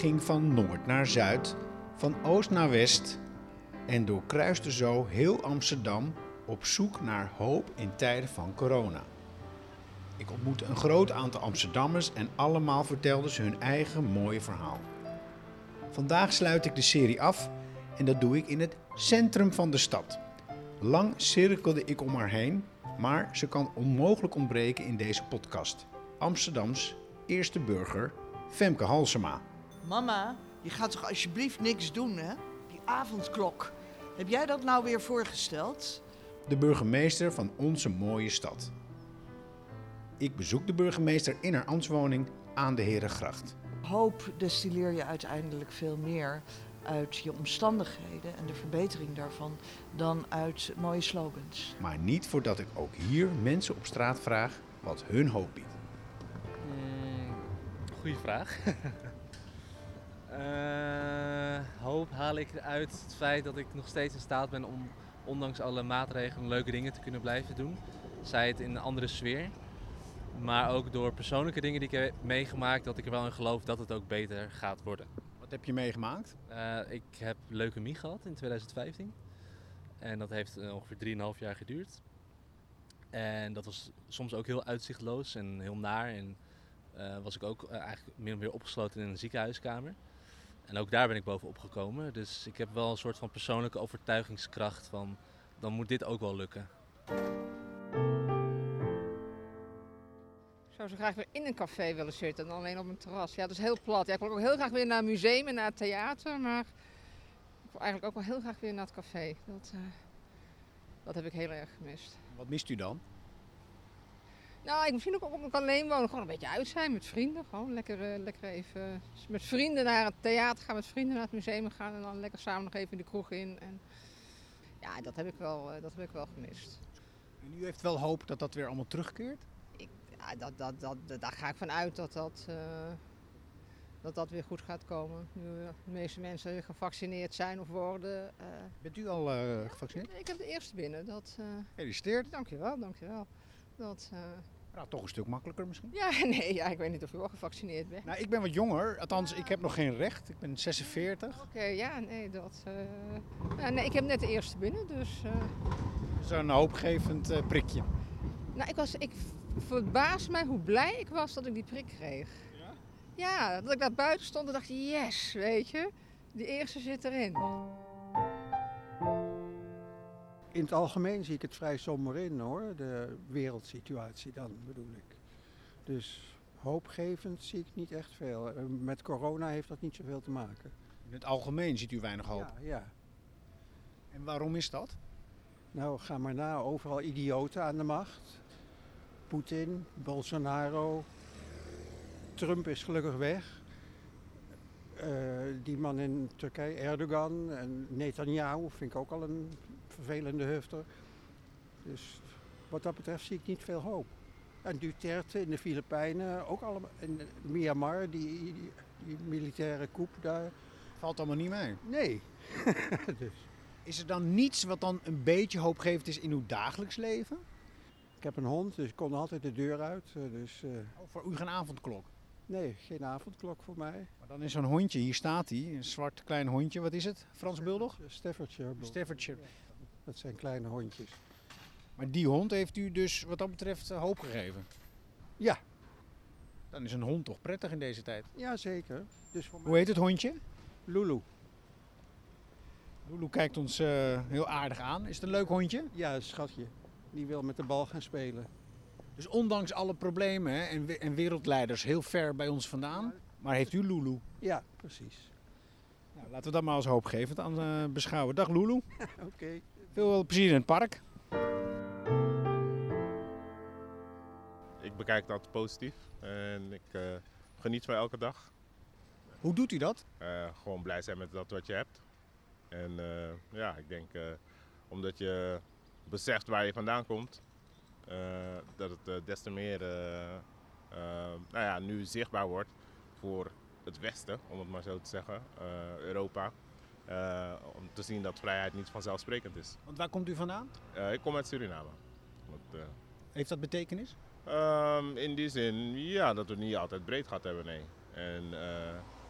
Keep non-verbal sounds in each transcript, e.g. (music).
Ging van noord naar zuid, van oost naar west en doorkruiste zo heel Amsterdam op zoek naar hoop in tijden van corona. Ik ontmoette een groot aantal Amsterdammers en allemaal vertelden ze hun eigen mooie verhaal. Vandaag sluit ik de serie af en dat doe ik in het centrum van de stad. Lang cirkelde ik om haar heen, maar ze kan onmogelijk ontbreken in deze podcast. Amsterdams eerste burger, Femke Halsema. Mama, je gaat toch alsjeblieft niks doen, hè? Die avondklok. Heb jij dat nou weer voorgesteld? de burgemeester van onze mooie stad. Ik bezoek de burgemeester in haar ambtswoning aan de Herengracht. Hoop destilleer je uiteindelijk veel meer uit je omstandigheden en de verbetering daarvan dan uit mooie slogans. Maar niet voordat ik ook hier mensen op straat vraag wat hun hoop biedt. Mm, goeie vraag. (laughs) Eh, hoop haal ik uit het feit dat ik nog steeds in staat ben om ondanks alle maatregelen leuke dingen te kunnen blijven doen. Zij het in een andere sfeer. Maar ook door persoonlijke dingen die ik heb meegemaakt, dat ik er wel in geloof dat het ook beter gaat worden. Wat heb je meegemaakt? Uh, ik heb leukemie gehad in 2015. En dat heeft uh, ongeveer 3,5 jaar geduurd. En dat was soms ook heel uitzichtloos en heel naar. En uh, was ik ook eigenlijk min of meer opgesloten in een ziekenhuiskamer. En ook daar ben ik bovenop gekomen. Dus ik heb wel een soort van persoonlijke overtuigingskracht van dan moet dit ook wel lukken. Ik zou zo graag weer in een café willen zitten dan alleen op een terras. Ja, dat is heel plat. Ja, ik wil ook heel graag weer naar een museum en naar het theater, maar ik wil eigenlijk ook wel heel graag weer naar het café. Dat, uh, dat heb ik heel erg gemist. Wat mist u dan? Nou, ik misschien ook alleen wonen. Gewoon een beetje uit zijn met vrienden. Gewoon lekker, uh, lekker even met vrienden naar het theater gaan, met vrienden naar het museum gaan en dan lekker samen nog even in de kroeg in. En ja, dat heb ik wel, uh, dat heb ik wel gemist. En u heeft wel hoop dat dat weer allemaal terugkeert? Ik, ja, dat, dat, dat, daar ga ik van uit dat dat, uh, dat dat weer goed gaat komen. Nu de meeste mensen gevaccineerd zijn of worden. Bent u al gevaccineerd? Ik, ik, heb de eerste binnen. Dat, Gefeliciteerd. Dankjewel, dankjewel. Dat, uh... nou, toch een stuk makkelijker misschien? Ja, (laughs) nee, ja, ik weet niet of u al gevaccineerd bent. Nou, ik ben wat jonger. Althans, ik heb nog geen recht. Ik ben 46. Oké, okay, ja, nee, dat... Uh... Ja, nee, ik heb net de eerste binnen, dus... Uh... Zo'n hoopgevend prikje. Nou, ik was... Ik verbaas mij hoe blij ik was dat ik die prik kreeg. Ja? Ja, dat ik daar buiten stond en dacht, yes, weet je. Die eerste zit erin. In het algemeen zie ik het vrij somber in hoor, de wereldsituatie dan bedoel ik. Dus hoopgevend zie ik niet echt veel. Met corona heeft dat niet zoveel te maken. In het algemeen ziet u weinig hoop? Ja, ja. En waarom is dat? Nou, ga maar na. Overal idioten aan de macht. Poetin, Bolsonaro. Trump is gelukkig weg. Uh, die man in Turkije, Erdogan en Netanyahu vind ik ook al een vervelende hufter. Dus wat dat betreft zie ik niet veel hoop. En Duterte in de Filipijnen, ook allemaal. In Myanmar, die, die, die militaire coup daar. Valt allemaal niet mee? Nee. (laughs) dus. Is er dan niets wat dan een beetje hoopgevend is in uw dagelijks leven? Ik heb een hond, dus ik kon altijd de deur uit. Dus, uh... oh, voor u geen avondklok? Nee, geen avondklok voor mij. Maar dan is zo'n hondje, hier staat hij, een zwart klein hondje. Wat is het? Frans Bulldog? Staffordshire. Staffordshire. Dat zijn kleine hondjes. Maar die hond heeft u dus wat dat betreft hoop gegeven? Ja. Dan is een hond toch prettig in deze tijd? Ja, zeker. Dus voor Hoe heet het hondje? Lulu. Lulu kijkt ons uh, heel aardig aan. Is het een leuk hondje? Ja, schatje. Die wil met de bal gaan spelen. Dus ondanks alle problemen hè, en, wereldleiders heel ver bij ons vandaan, maar heeft u Lulu? Ja, precies. Laten we dat maar als hoopgevend aan uh, beschouwen. Dag Lulu. (laughs) Oké. Okay. Veel plezier in het park. Ik bekijk dat positief en ik uh, geniet van elke dag. Hoe doet u dat? Uh, gewoon blij zijn met dat wat je hebt. En ja, ik denk omdat je beseft waar je vandaan komt, dat het des te meer nou ja, nu zichtbaar wordt voor het Westen, om het maar zo te zeggen, Europa. Uh, om te zien dat vrijheid niet vanzelfsprekend is. Want waar komt u vandaan? Uh, ik kom uit Suriname. Uh... Heeft dat betekenis? Um, in die zin, ja, dat we niet altijd breed gehad hebben, nee. En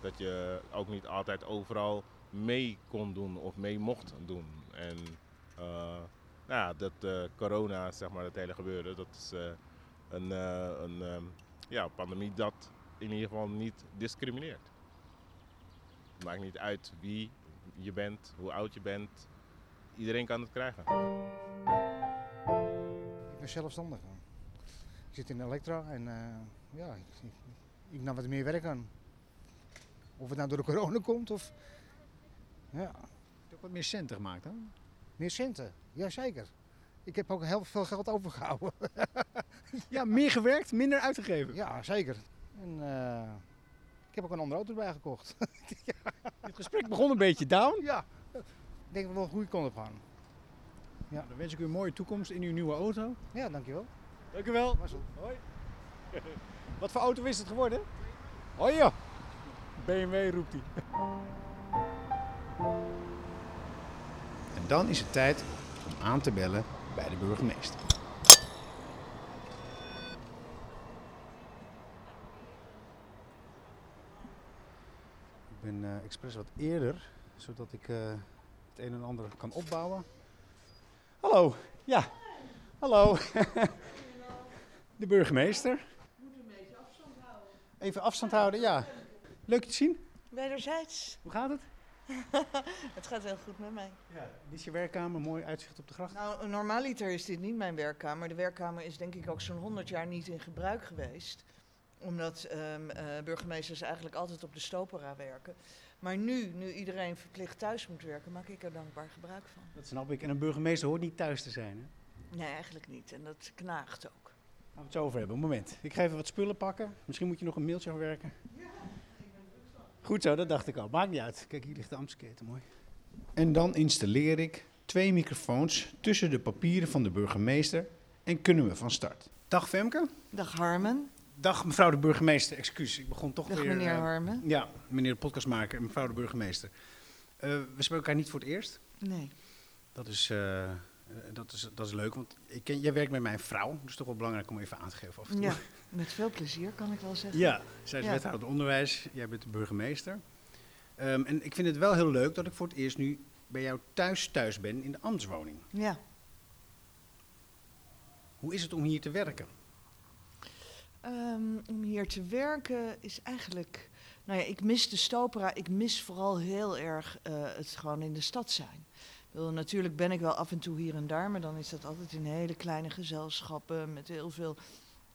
dat je ook niet altijd overal mee kon doen of mee mocht doen. En uh, nou ja, dat uh, corona, zeg maar, het hele gebeuren, dat is een, een um, ja, pandemie dat in ieder geval niet discrimineert. Het maakt niet uit wie je bent, hoe oud je bent. Iedereen kan het krijgen. Ik ben zelfstandig. Ik zit in Elektra en ja, ik, ik, ik nam wat meer werk aan. Of het nou door de corona komt of... Ja. Heb je ook wat meer centen gemaakt dan? Meer centen? Jazeker. Ik heb ook heel veel geld overgehouden. ja, meer gewerkt, minder uitgegeven? Ja, zeker. En uh, ik heb ook een andere auto erbij gekocht. (laughs) ja. Het gesprek begon een beetje down. Ja. Ik denk dat we wel een goede kant op gaan. Ja. Dan wens ik u een mooie toekomst in uw nieuwe auto. Ja, dankjewel. Dank u wel. Hoi. (laughs) Wat voor auto is het geworden? Hoi joh. BMW roept hij. En dan is het tijd om aan te bellen bij de burgemeester. Ben uh, expres wat eerder, zodat ik uh, het een en ander kan opbouwen. Hallo, ja. Hallo. (laughs) de burgemeester. Moet een beetje afstand houden. Even afstand houden, ja. Leuk je te zien. Wederzijds. Hoe gaat het? (laughs) het gaat heel goed met mij. Ja, dit is je werkkamer, mooi uitzicht op de gracht. Nou, normaliter is dit niet mijn werkkamer. De werkkamer is denk ik ook zo'n 100 jaar niet in gebruik geweest. Omdat um, uh, burgemeesters eigenlijk altijd op de stopera werken. Maar nu, nu iedereen verplicht thuis moet werken, maak ik er dankbaar gebruik van. Dat snap ik. En een burgemeester hoort niet thuis te zijn, hè? Nee, eigenlijk niet. En dat knaagt ook. Gaan we het zo over hebben. Een moment. Ik ga even wat spullen pakken. Misschien moet je nog een mailtje afwerken. Ja. Goed zo, dat dacht ik al. Maakt niet uit. Kijk, hier ligt de Amsketen, mooi. En dan installeer ik twee microfoons tussen de papieren van de burgemeester en kunnen we van start. Dag Femke. Dag Harmen. Dag mevrouw de burgemeester, excuus. Ik begon toch Dag weer... meneer uh, Harmen. Ja, meneer de podcastmaker en mevrouw de burgemeester. Uh, we spreken elkaar niet voor het eerst. Nee. Dat is, uh, dat is, dat is leuk, want ik ken, jij werkt met mijn vrouw. Dus toch wel belangrijk om even aan te geven af en toe. Ja, met veel plezier kan ik wel zeggen. Ja, zij is Ja. wethouder onderwijs, jij bent de burgemeester. Um, en ik vind het wel heel leuk dat ik voor het eerst nu bij jou thuis thuis ben in de ambtswoning. Ja. Hoe is het om hier te werken? Um, om hier te werken is eigenlijk. Nou ja, ik mis de stopera. Ik mis vooral heel erg uh, het gewoon in de stad zijn. Natuurlijk ben ik wel af en toe hier en daar, maar dan is dat altijd in hele kleine gezelschappen met heel veel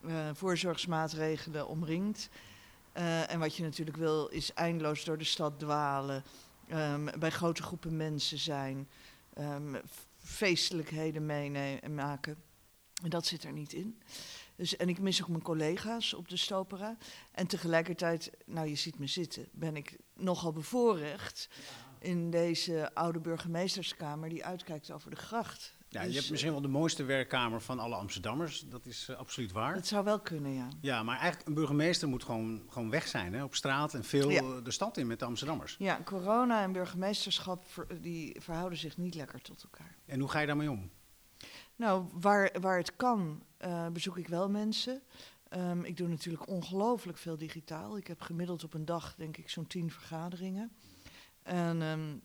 uh, voorzorgsmaatregelen omringd. Uh, en wat je natuurlijk wil is eindeloos door de stad dwalen, um, bij grote groepen mensen zijn, um, feestelijkheden meenemen. En dat zit er niet in. Dus, en ik mis ook mijn collega's op de Stopera. En tegelijkertijd, nou je ziet me zitten, ben ik nogal bevoorrecht in deze oude burgemeesterskamer die uitkijkt over de gracht. Ja, Dus, je hebt misschien wel de mooiste werkkamer van alle Amsterdammers. Dat is uh, absoluut waar. Dat zou wel kunnen, ja. Ja, maar eigenlijk een burgemeester moet gewoon, gewoon weg zijn hè, op straat en veel Ja. uh, de stad in met de Amsterdammers. Ja, corona en burgemeesterschap die verhouden zich niet lekker tot elkaar. En hoe ga je daarmee om? Nou, waar, waar het kan, eh, bezoek ik wel mensen. Ehm, ik doe natuurlijk ongelooflijk veel digitaal. Ik heb gemiddeld op een dag, denk ik, zo'n tien vergaderingen. En, ehm,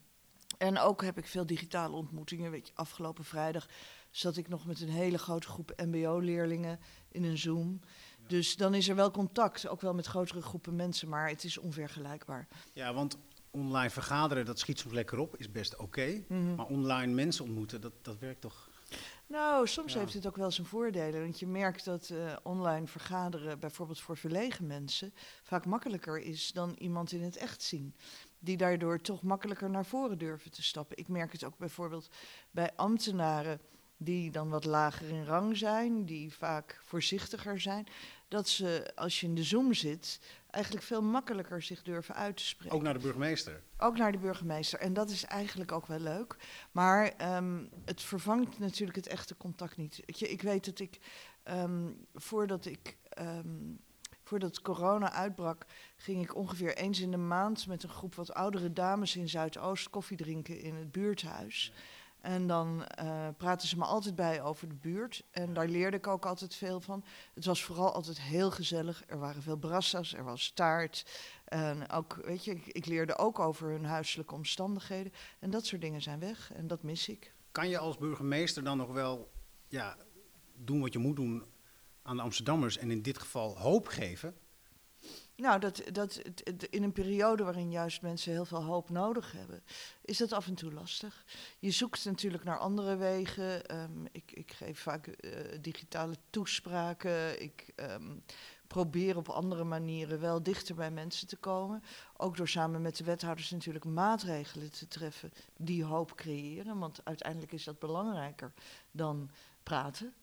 en ook heb ik veel digitale ontmoetingen. Weet je, afgelopen vrijdag zat ik nog met een hele grote groep MBO-leerlingen in een Zoom. Dus dan is er wel contact, ook wel met grotere groepen mensen, maar het is onvergelijkbaar. Ja, want online vergaderen, dat schiet soms lekker op, is best oké. Mhm. Maar online mensen ontmoeten, dat, dat werkt toch... Nou, soms Ja. heeft het ook wel zijn voordelen. Want je merkt dat eh, online vergaderen, bijvoorbeeld voor verlegen mensen, vaak makkelijker is dan iemand in het echt zien. Die daardoor toch makkelijker naar voren durven te stappen. Ik merk het ook bijvoorbeeld bij ambtenaren die dan wat lager in rang zijn, die vaak voorzichtiger zijn. Dat ze, als je in de Zoom zit, eigenlijk veel makkelijker zich durven uit te spreken. Ook naar de burgemeester. Ook naar de burgemeester. En dat is eigenlijk ook wel leuk. Maar ehm, het vervangt natuurlijk het echte contact niet. Je, ik weet dat ik, ehm, voordat ik, ehm, voordat corona uitbrak, ging ik ongeveer eens in de maand met een groep wat oudere dames in Zuidoost koffie drinken in het buurthuis. En dan eh, praten ze me altijd bij over de buurt. En daar leerde ik ook altijd veel van. Het was vooral altijd heel gezellig. Er waren veel brassa's, er was taart. En ook, weet je, ik, ik leerde ook over hun huiselijke omstandigheden. En dat soort dingen zijn weg en dat mis ik. Kan je als burgemeester dan nog wel ja, doen wat je moet doen aan de Amsterdammers en in dit geval hoop geven? Nou, dat, dat, in een periode waarin juist mensen heel veel hoop nodig hebben, is dat af en toe lastig. Je zoekt natuurlijk naar andere wegen. Ehm, ik, ik geef vaak eh, digitale toespraken. Ik ehm, probeer op andere manieren wel dichter bij mensen te komen. Ook door samen met de wethouders natuurlijk maatregelen te treffen die hoop creëren. Want uiteindelijk is dat belangrijker dan praten.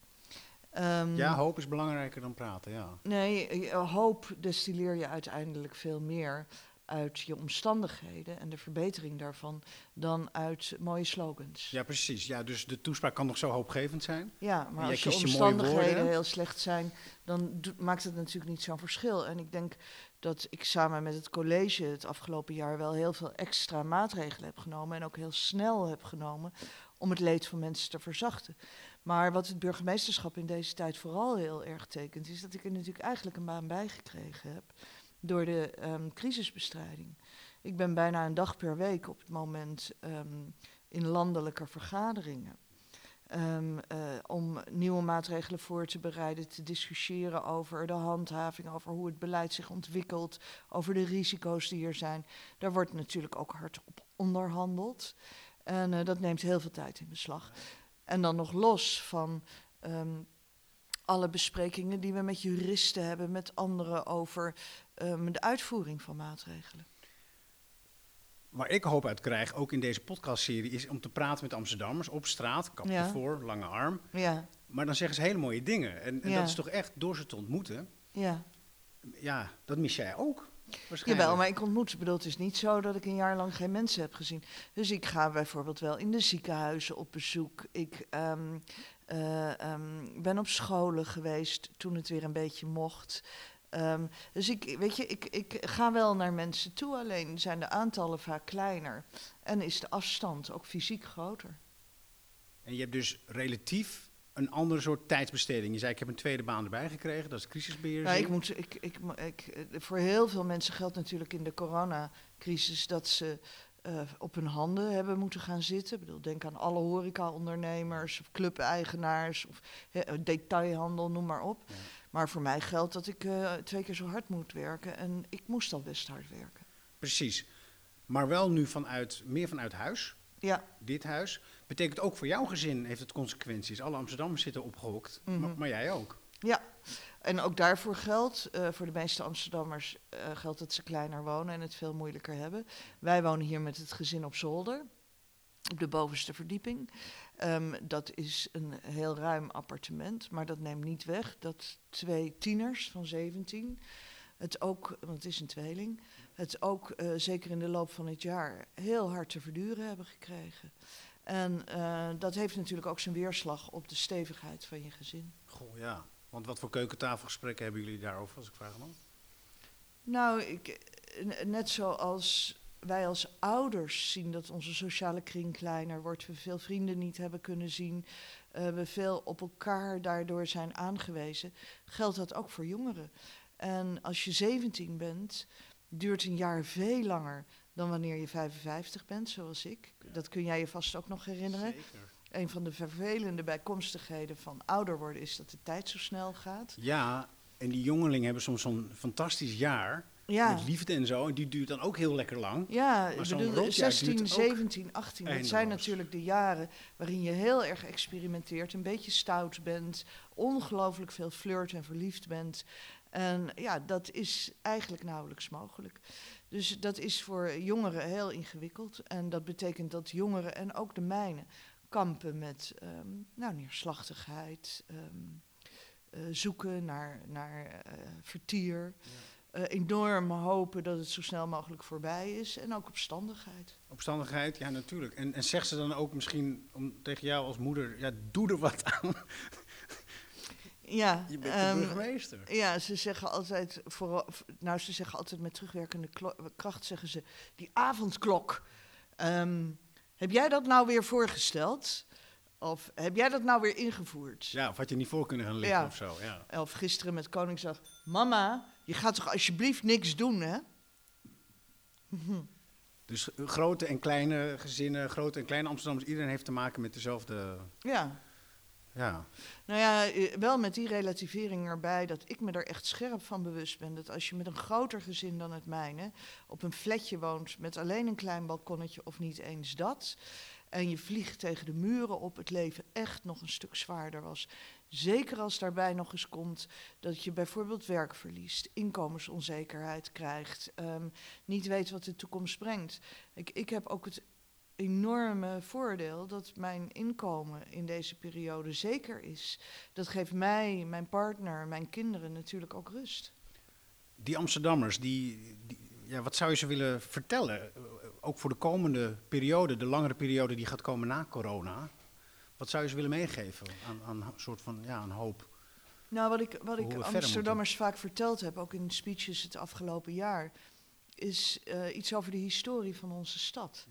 Ehm, Ja, hoop is belangrijker dan praten, ja. Nee, eh, hoop destilleer je uiteindelijk veel meer uit je omstandigheden en de verbetering daarvan dan uit mooie slogans. Ja, precies. Ja, dus de toespraak kan nog zo hoopgevend zijn. Ja, maar als je omstandigheden heel slecht zijn, dan maakt het natuurlijk niet zo'n verschil. En ik denk dat ik samen met het college het afgelopen jaar wel heel veel extra maatregelen heb genomen en ook heel snel heb genomen om het leed van mensen te verzachten. Maar wat het burgemeesterschap in deze tijd vooral heel erg tekent, is dat ik er natuurlijk eigenlijk een baan bij gekregen heb door de ehm, crisisbestrijding. Ik ben bijna een dag per week op het moment ehm, in landelijke vergaderingen. Ehm, eh, om nieuwe maatregelen voor te bereiden, te discussiëren over de handhaving, over hoe het beleid zich ontwikkelt, over de risico's die er zijn. Daar wordt natuurlijk ook hard op onderhandeld. En eh, dat neemt heel veel tijd in beslag. En dan nog los van ehm, alle besprekingen die we met juristen hebben, met anderen over ehm, de uitvoering van maatregelen. Waar ik hoop uit krijg, ook in deze podcastserie, is om te praten met Amsterdammers op straat, kapje Ja. voor, lange arm. Ja, Maar dan zeggen ze hele mooie dingen. En, en Ja. dat is toch echt, door ze te ontmoeten, ja. ja, dat mis jij ook. Jawel, maar ik ontmoet, ik bedoel, het is niet zo dat ik een jaar lang geen mensen heb gezien. Dus ik ga bijvoorbeeld wel in de ziekenhuizen op bezoek. Ik ehm, eh, ehm, ben op scholen geweest toen het weer een beetje mocht. Ehm, dus ik, weet je, ik, ik ga wel naar mensen toe, alleen zijn de aantallen vaak kleiner. En is de afstand ook fysiek groter. En je hebt dus relatief een andere soort tijdsbesteding. Je zei, ik heb een tweede baan erbij gekregen, dat is crisisbeheer. Nou, ik moet, ik, ik, ik, voor heel veel mensen geldt natuurlijk in de coronacrisis dat ze eh, op hun handen hebben moeten gaan zitten. Ik bedoel, denk aan alle horecaondernemers, of clubeigenaars, of eh, detailhandel, noem maar op. Ja. Maar voor mij geldt dat ik eh, twee keer zo hard moet werken en ik moest al best hard werken. Precies. Maar wel nu vanuit, meer vanuit huis, Ja, dit huis. Betekent ook voor jouw gezin heeft het consequenties. Alle Amsterdammers zitten opgehokt, maar, Mhm. maar jij ook. ja. En ook daarvoor geldt, eh, voor de meeste Amsterdammers eh, geldt dat ze kleiner wonen en het veel moeilijker hebben. Wij wonen hier met het gezin op zolder, op de bovenste verdieping. Ehm, dat is een heel ruim appartement, maar dat neemt niet weg dat twee tieners van 17 het ook, want het is een tweeling, het ook eh, zeker in de loop van het jaar heel hard te verduren hebben gekregen. En eh, dat heeft natuurlijk ook zijn weerslag op de stevigheid van je gezin. Goh, ja. Want wat voor keukentafelgesprekken hebben jullie daarover, als ik vraag mag? Nou, ik, net zoals wij als ouders zien dat onze sociale kring kleiner wordt, we veel vrienden niet hebben kunnen zien, eh, we veel op elkaar daardoor zijn aangewezen, geldt dat ook voor jongeren. En als je 17 bent, duurt een jaar veel langer dan wanneer je 55 bent, zoals ik. Dat kun jij je vast ook nog herinneren. Zeker. Een van de vervelende bijkomstigheden van ouder worden is dat de tijd zo snel gaat. Ja, en die jongelingen hebben soms zo'n fantastisch jaar. Ja. Met liefde en zo. En die duurt dan ook heel lekker lang. Ja, Maar ik bedoel, rotjaar 16, duurt ook 17, 18. Dat zijn natuurlijk de jaren waarin je heel erg experimenteert, een beetje stout bent, ongelooflijk veel flirt en verliefd bent. En ja, dat is eigenlijk nauwelijks mogelijk. Dus dat is voor jongeren heel ingewikkeld. En dat betekent dat jongeren en ook de mijnen kampen met ehm, nou, neerslachtigheid, ehm, eh, zoeken naar, naar eh, vertier. eh, enorm hopen dat het zo snel mogelijk voorbij is. En ook opstandigheid. Opstandigheid, ja natuurlijk. En, en zegt ze dan ook misschien om, tegen jou als moeder, ja, doe er wat aan. Ja, Je bent de ehm, burgemeester. ja, ze zeggen altijd, vooral, v- nou ze zeggen altijd met terugwerkende kracht, zeggen ze, die avondklok. Ehm, Heb jij dat nou weer voorgesteld? Of heb jij dat nou weer ingevoerd? Ja, of had je niet voor kunnen gaan liggen Ja. of zo. Ja. Of gisteren met Koningsdag. Mama, je gaat toch alsjeblieft niks doen, hè? (laughs) Dus grote en kleine gezinnen, grote en kleine Amsterdammers, iedereen heeft te maken met dezelfde. Ja. Ja, Nou ja, eh, wel met die relativering erbij dat ik me er echt scherp van bewust ben. Dat als je met een groter gezin dan het mijne op een flatje woont met alleen een klein balkonnetje of niet eens dat. En je vliegt tegen de muren op, het leven echt nog een stuk zwaarder was. Zeker als daarbij nog eens komt dat je bijvoorbeeld werk verliest, inkomensonzekerheid krijgt, ehm, niet weet wat de toekomst brengt. Ik, ik heb ook het enorme voordeel dat mijn inkomen in deze periode zeker is. Dat geeft mij, mijn partner, mijn kinderen natuurlijk ook rust. die Amsterdammers, die, die- ja, wat zou je ze willen vertellen? Ook voor de komende periode, de langere periode die gaat komen na corona. Wat zou je ze willen meegeven aan, aan een soort van ja, aan hoop? Nou, wat ik, wat ik Amsterdammers vaak verteld heb, ook in speeches het afgelopen jaar, is eh, iets over de historie van onze stad.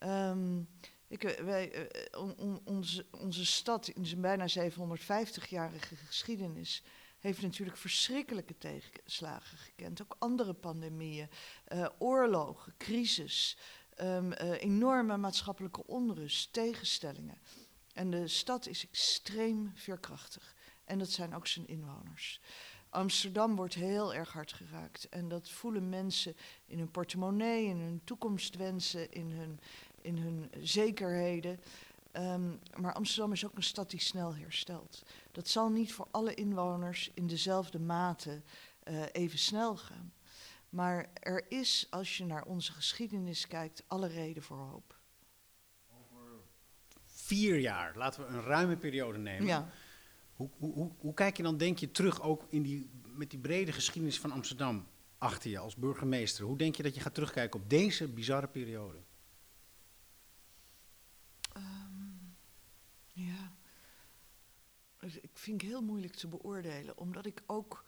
Ehm, ik, eh, wij, eh, on- onze, onze stad in zijn bijna 750-jarige geschiedenis heeft natuurlijk verschrikkelijke tegenslagen gekend. Ook andere pandemieën, eh, oorlogen, crisis, ehm, eh, enorme maatschappelijke onrust, tegenstellingen. En de stad is extreem veerkrachtig. En dat zijn ook zijn inwoners. Amsterdam wordt heel erg hard geraakt. En dat voelen mensen in hun portemonnee, in hun toekomstwensen, in hun, in hun zekerheden. Ehm, maar Amsterdam is ook een stad die snel herstelt. Dat zal niet voor alle inwoners in dezelfde mate eh, even snel gaan. Maar er is, als je naar onze geschiedenis kijkt, alle reden voor hoop. Vier jaar, laten we een ruime periode nemen. Ja. Hoe, hoe, hoe, hoe kijk je dan, denk je, terug ook in die, met die brede geschiedenis van Amsterdam achter je als burgemeester? Hoe denk je dat je gaat terugkijken op deze bizarre periode? Ja. Dus Ik vind het heel moeilijk te beoordelen, omdat ik ook.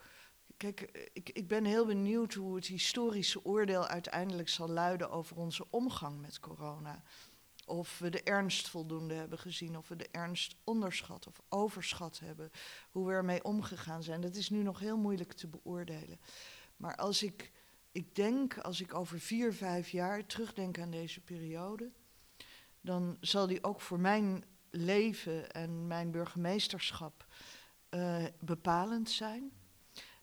Kijk, ik, ik ben heel benieuwd hoe het historische oordeel uiteindelijk zal luiden over onze omgang met corona. Of we de ernst voldoende hebben gezien, of we de ernst onderschat of overschat hebben. Hoe we ermee omgegaan zijn. Dat is nu nog heel moeilijk te beoordelen. Maar als ik, ik denk, als ik over vier, vijf jaar terugdenk aan deze periode, dan zal die ook voor mijn leven en mijn burgemeesterschap eh, bepalend zijn.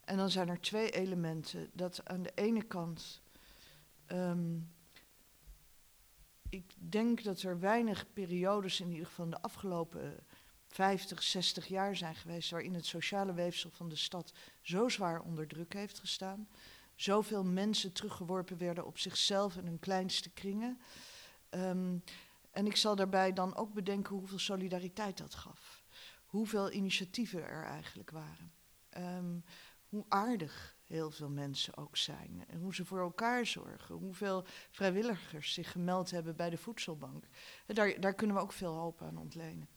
En dan zijn er twee elementen. Dat aan de ene kant. ehm, ik denk dat er weinig periodes, in ieder geval de afgelopen 50, 60 jaar zijn geweest. waarin het sociale weefsel van de stad zo zwaar onder druk heeft gestaan. Zoveel mensen teruggeworpen werden op zichzelf en hun kleinste kringen. Ehm, en ik zal daarbij dan ook bedenken hoeveel solidariteit dat gaf. Hoeveel initiatieven er eigenlijk waren. Ehm, hoe aardig heel veel mensen ook zijn. En hoe ze voor elkaar zorgen. Hoeveel vrijwilligers zich gemeld hebben bij de voedselbank. Daar, daar kunnen we ook veel hoop aan ontlenen.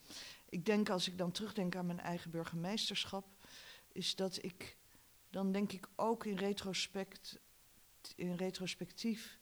Ik denk als ik dan terugdenk aan mijn eigen burgemeesterschap, is dat ik dan denk ik ook in retrospect, in retrospectief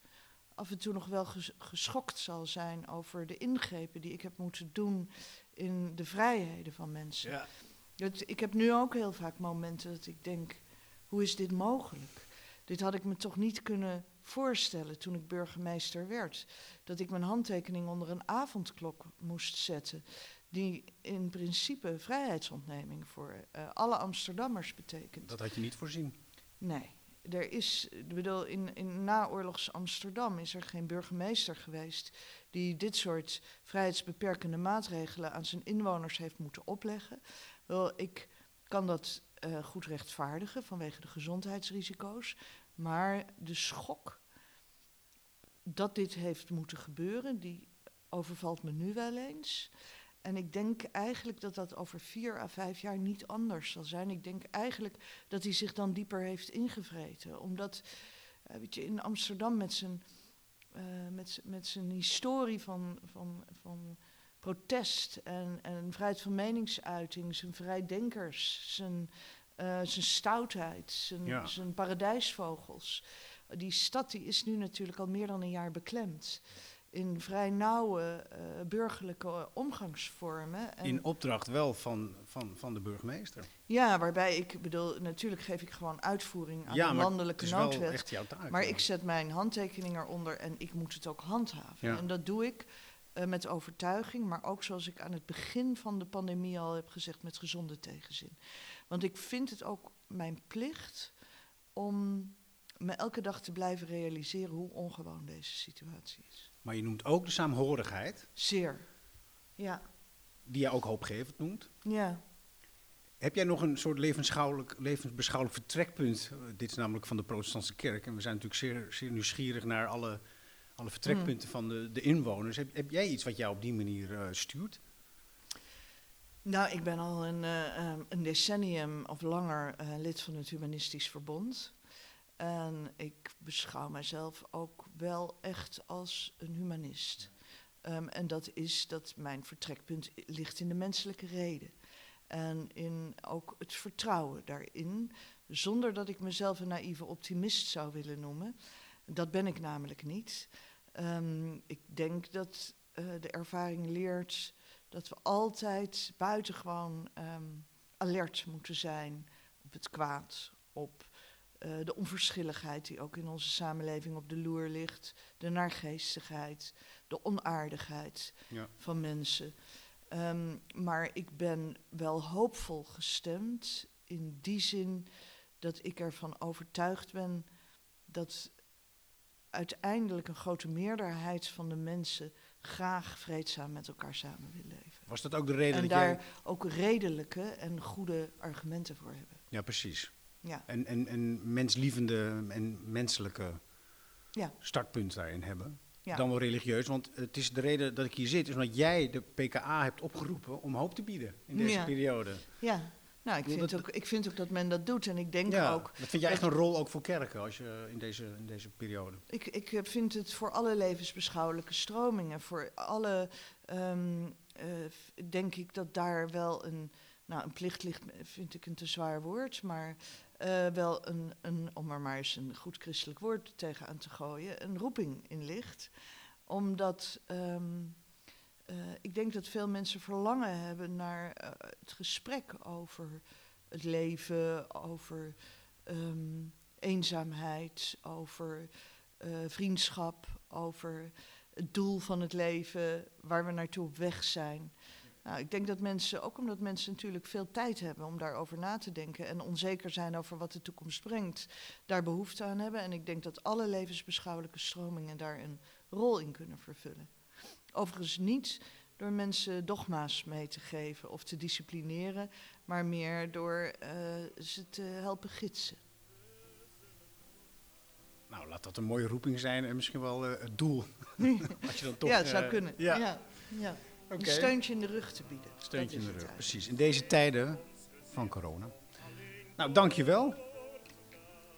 af en toe nog wel ges- geschokt zal zijn over de ingrepen die ik heb moeten doen in de vrijheden van mensen. Ja. Dat, ik heb nu ook heel vaak momenten dat ik denk, hoe is dit mogelijk? Dit had ik me toch niet kunnen voorstellen toen ik burgemeester werd. Dat ik mijn handtekening onder een avondklok moest zetten, die in principe vrijheidsontneming voor eh, alle Amsterdammers betekent. Dat had je niet voorzien. Nee, er is, ik bedoel, in, in naoorlogs Amsterdam is er geen burgemeester geweest die dit soort vrijheidsbeperkende maatregelen aan zijn inwoners heeft moeten opleggen. Wel, ik kan dat eh, goed rechtvaardigen vanwege de gezondheidsrisico's, maar de schok dat dit heeft moeten gebeuren, die overvalt me nu wel eens. En ik denk eigenlijk dat dat over vier à vijf jaar niet anders zal zijn. Ik denk eigenlijk dat hij zich dan dieper heeft ingevreten. Omdat, eh, weet je, in Amsterdam met zijn, eh, met, met zijn historie van, van, van protest en, en vrijheid van meningsuiting, zijn vrijdenkers, zijn, eh, zijn stoutheid, zijn, Ja. zijn paradijsvogels. Die stad die is nu natuurlijk al meer dan een jaar beklemd. In vrij nauwe eh, burgerlijke omgangsvormen. En In opdracht wel van, van, van de burgemeester. ja, waarbij ik bedoel, natuurlijk geef ik gewoon uitvoering aan ja, de landelijke het is wel noodwet. echt jouw taak. Maar ja. ik zet mijn handtekening eronder en ik moet het ook handhaven. Ja. En dat doe ik eh, met overtuiging, maar ook zoals ik aan het begin van de pandemie al heb gezegd, met gezonde tegenzin. Want ik vind het ook mijn plicht om me elke dag te blijven realiseren hoe ongewoon deze situatie is. Maar je noemt ook de saamhorigheid, Zeer. Ja, die jij ook hoopgevend noemt. ja. Heb jij nog een soort levensbeschouwelijk, levensbeschouwelijk vertrekpunt? Eh, dit is namelijk van de protestantse kerk. En we zijn natuurlijk zeer, zeer nieuwsgierig naar alle, alle vertrekpunten van de, de inwoners. Heb, heb jij iets wat jou op die manier eh, stuurt? Nou, ik ben al een, eh, ehm, een decennium of langer lid van het Humanistisch Verbond. En ik beschouw mezelf ook wel echt als een humanist. Ehm, en dat is dat mijn vertrekpunt ligt in de menselijke reden. En in ook het vertrouwen daarin, zonder dat ik mezelf een naïeve optimist zou willen noemen. Dat ben ik namelijk niet. Ehm, ik denk dat eh, de ervaring leert dat we altijd buitengewoon ehm alert moeten zijn op het kwaad, op eh, de onverschilligheid die ook in onze samenleving op de loer ligt, de naargeestigheid, de onaardigheid Ja. van mensen. Ehm, maar ik ben wel hoopvol gestemd in die zin dat ik ervan overtuigd ben dat uiteindelijk een grote meerderheid van de mensen graag vreedzaam met elkaar samen wil leven. Was dat ook de reden En dat daar jij... ook redelijke en goede argumenten voor hebben. Ja, precies. Ja, En, en, en menslievende en menselijke Ja. startpunt daarin hebben. ja. Dan wel religieus, want het is de reden dat ik hier zit, is omdat jij de PKA hebt opgeroepen om hoop te bieden in deze Ja. periode. ja. Nou, ik vind, dat- ook, ik vind ook dat men dat doet. En ik denk ja, ook, dat vind jij echt een rol ook voor kerken als je in deze, in deze periode. ik, ik eh, vind het voor alle levensbeschouwelijke stromingen, voor alle, ehm, eh, denk ik dat daar wel een, nou een plicht ligt, vind ik een te zwaar woord, maar eh, wel een, een, om er maar eens een goed christelijk woord tegenaan te gooien, een roeping in ligt. Omdat ehm, eh, ik denk dat veel mensen verlangen hebben naar eh, het gesprek over het leven, over ehm, eenzaamheid, over vriendschap, over het doel van het leven, waar we naartoe op weg zijn. Nou, ik denk dat mensen, ook omdat mensen natuurlijk veel tijd hebben om daarover na te denken en onzeker zijn over wat de toekomst brengt, daar behoefte aan hebben. En ik denk dat alle levensbeschouwelijke stromingen daar een rol in kunnen vervullen. Overigens niet door mensen dogma's mee te geven of te disciplineren, maar meer door eh, ze te helpen gidsen. Nou, laat dat een mooie roeping zijn en misschien wel eh, het doel. (laughs) Als je dan toch, ja, het zou eh, kunnen. Ja, Ja. Ja, Een steuntje in de rug te bieden. Steuntje in de rug, precies. In deze tijden van corona. Nou, dankjewel.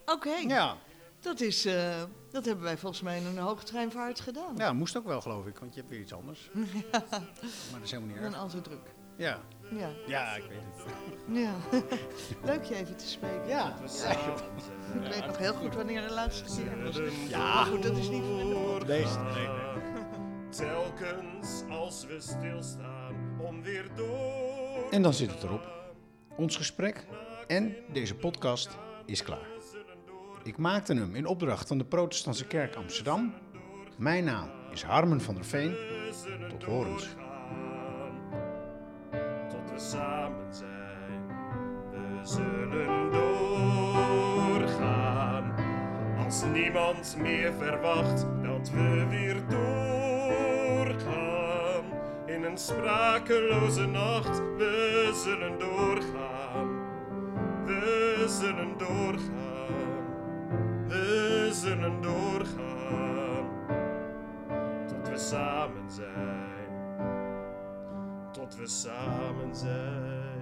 Oké, Ja, dat, is, eh, dat hebben wij volgens mij in een hoogtreinvaart gedaan. ja, moest ook wel geloof ik, want je hebt weer iets anders. (laughs) Maar dat is helemaal niet erg. druk. Ja, Ja, ja ik weet het. (laughs) ja. (laughs) leuk je even te spreken. Ja, Ik weet nog heel goed wanneer de laatste keer was. Maar ja. goed, dat is niet voor in de podcast. Nee, nee. Telkens als we stilstaan om weer door. En dan zit het erop. Ons gesprek en deze podcast is klaar. Ik maakte hem in opdracht van de Protestantse Kerk Amsterdam. Mijn naam is Harmen van der Veen. Tot horens. Tot we samen zijn, we zullen doorgaan. Als niemand meer verwacht dat we weer doorgaan. In een sprakeloze nacht, we zullen doorgaan. We zullen doorgaan. We zullen doorgaan. Tot we samen zijn. Tot we samen zijn.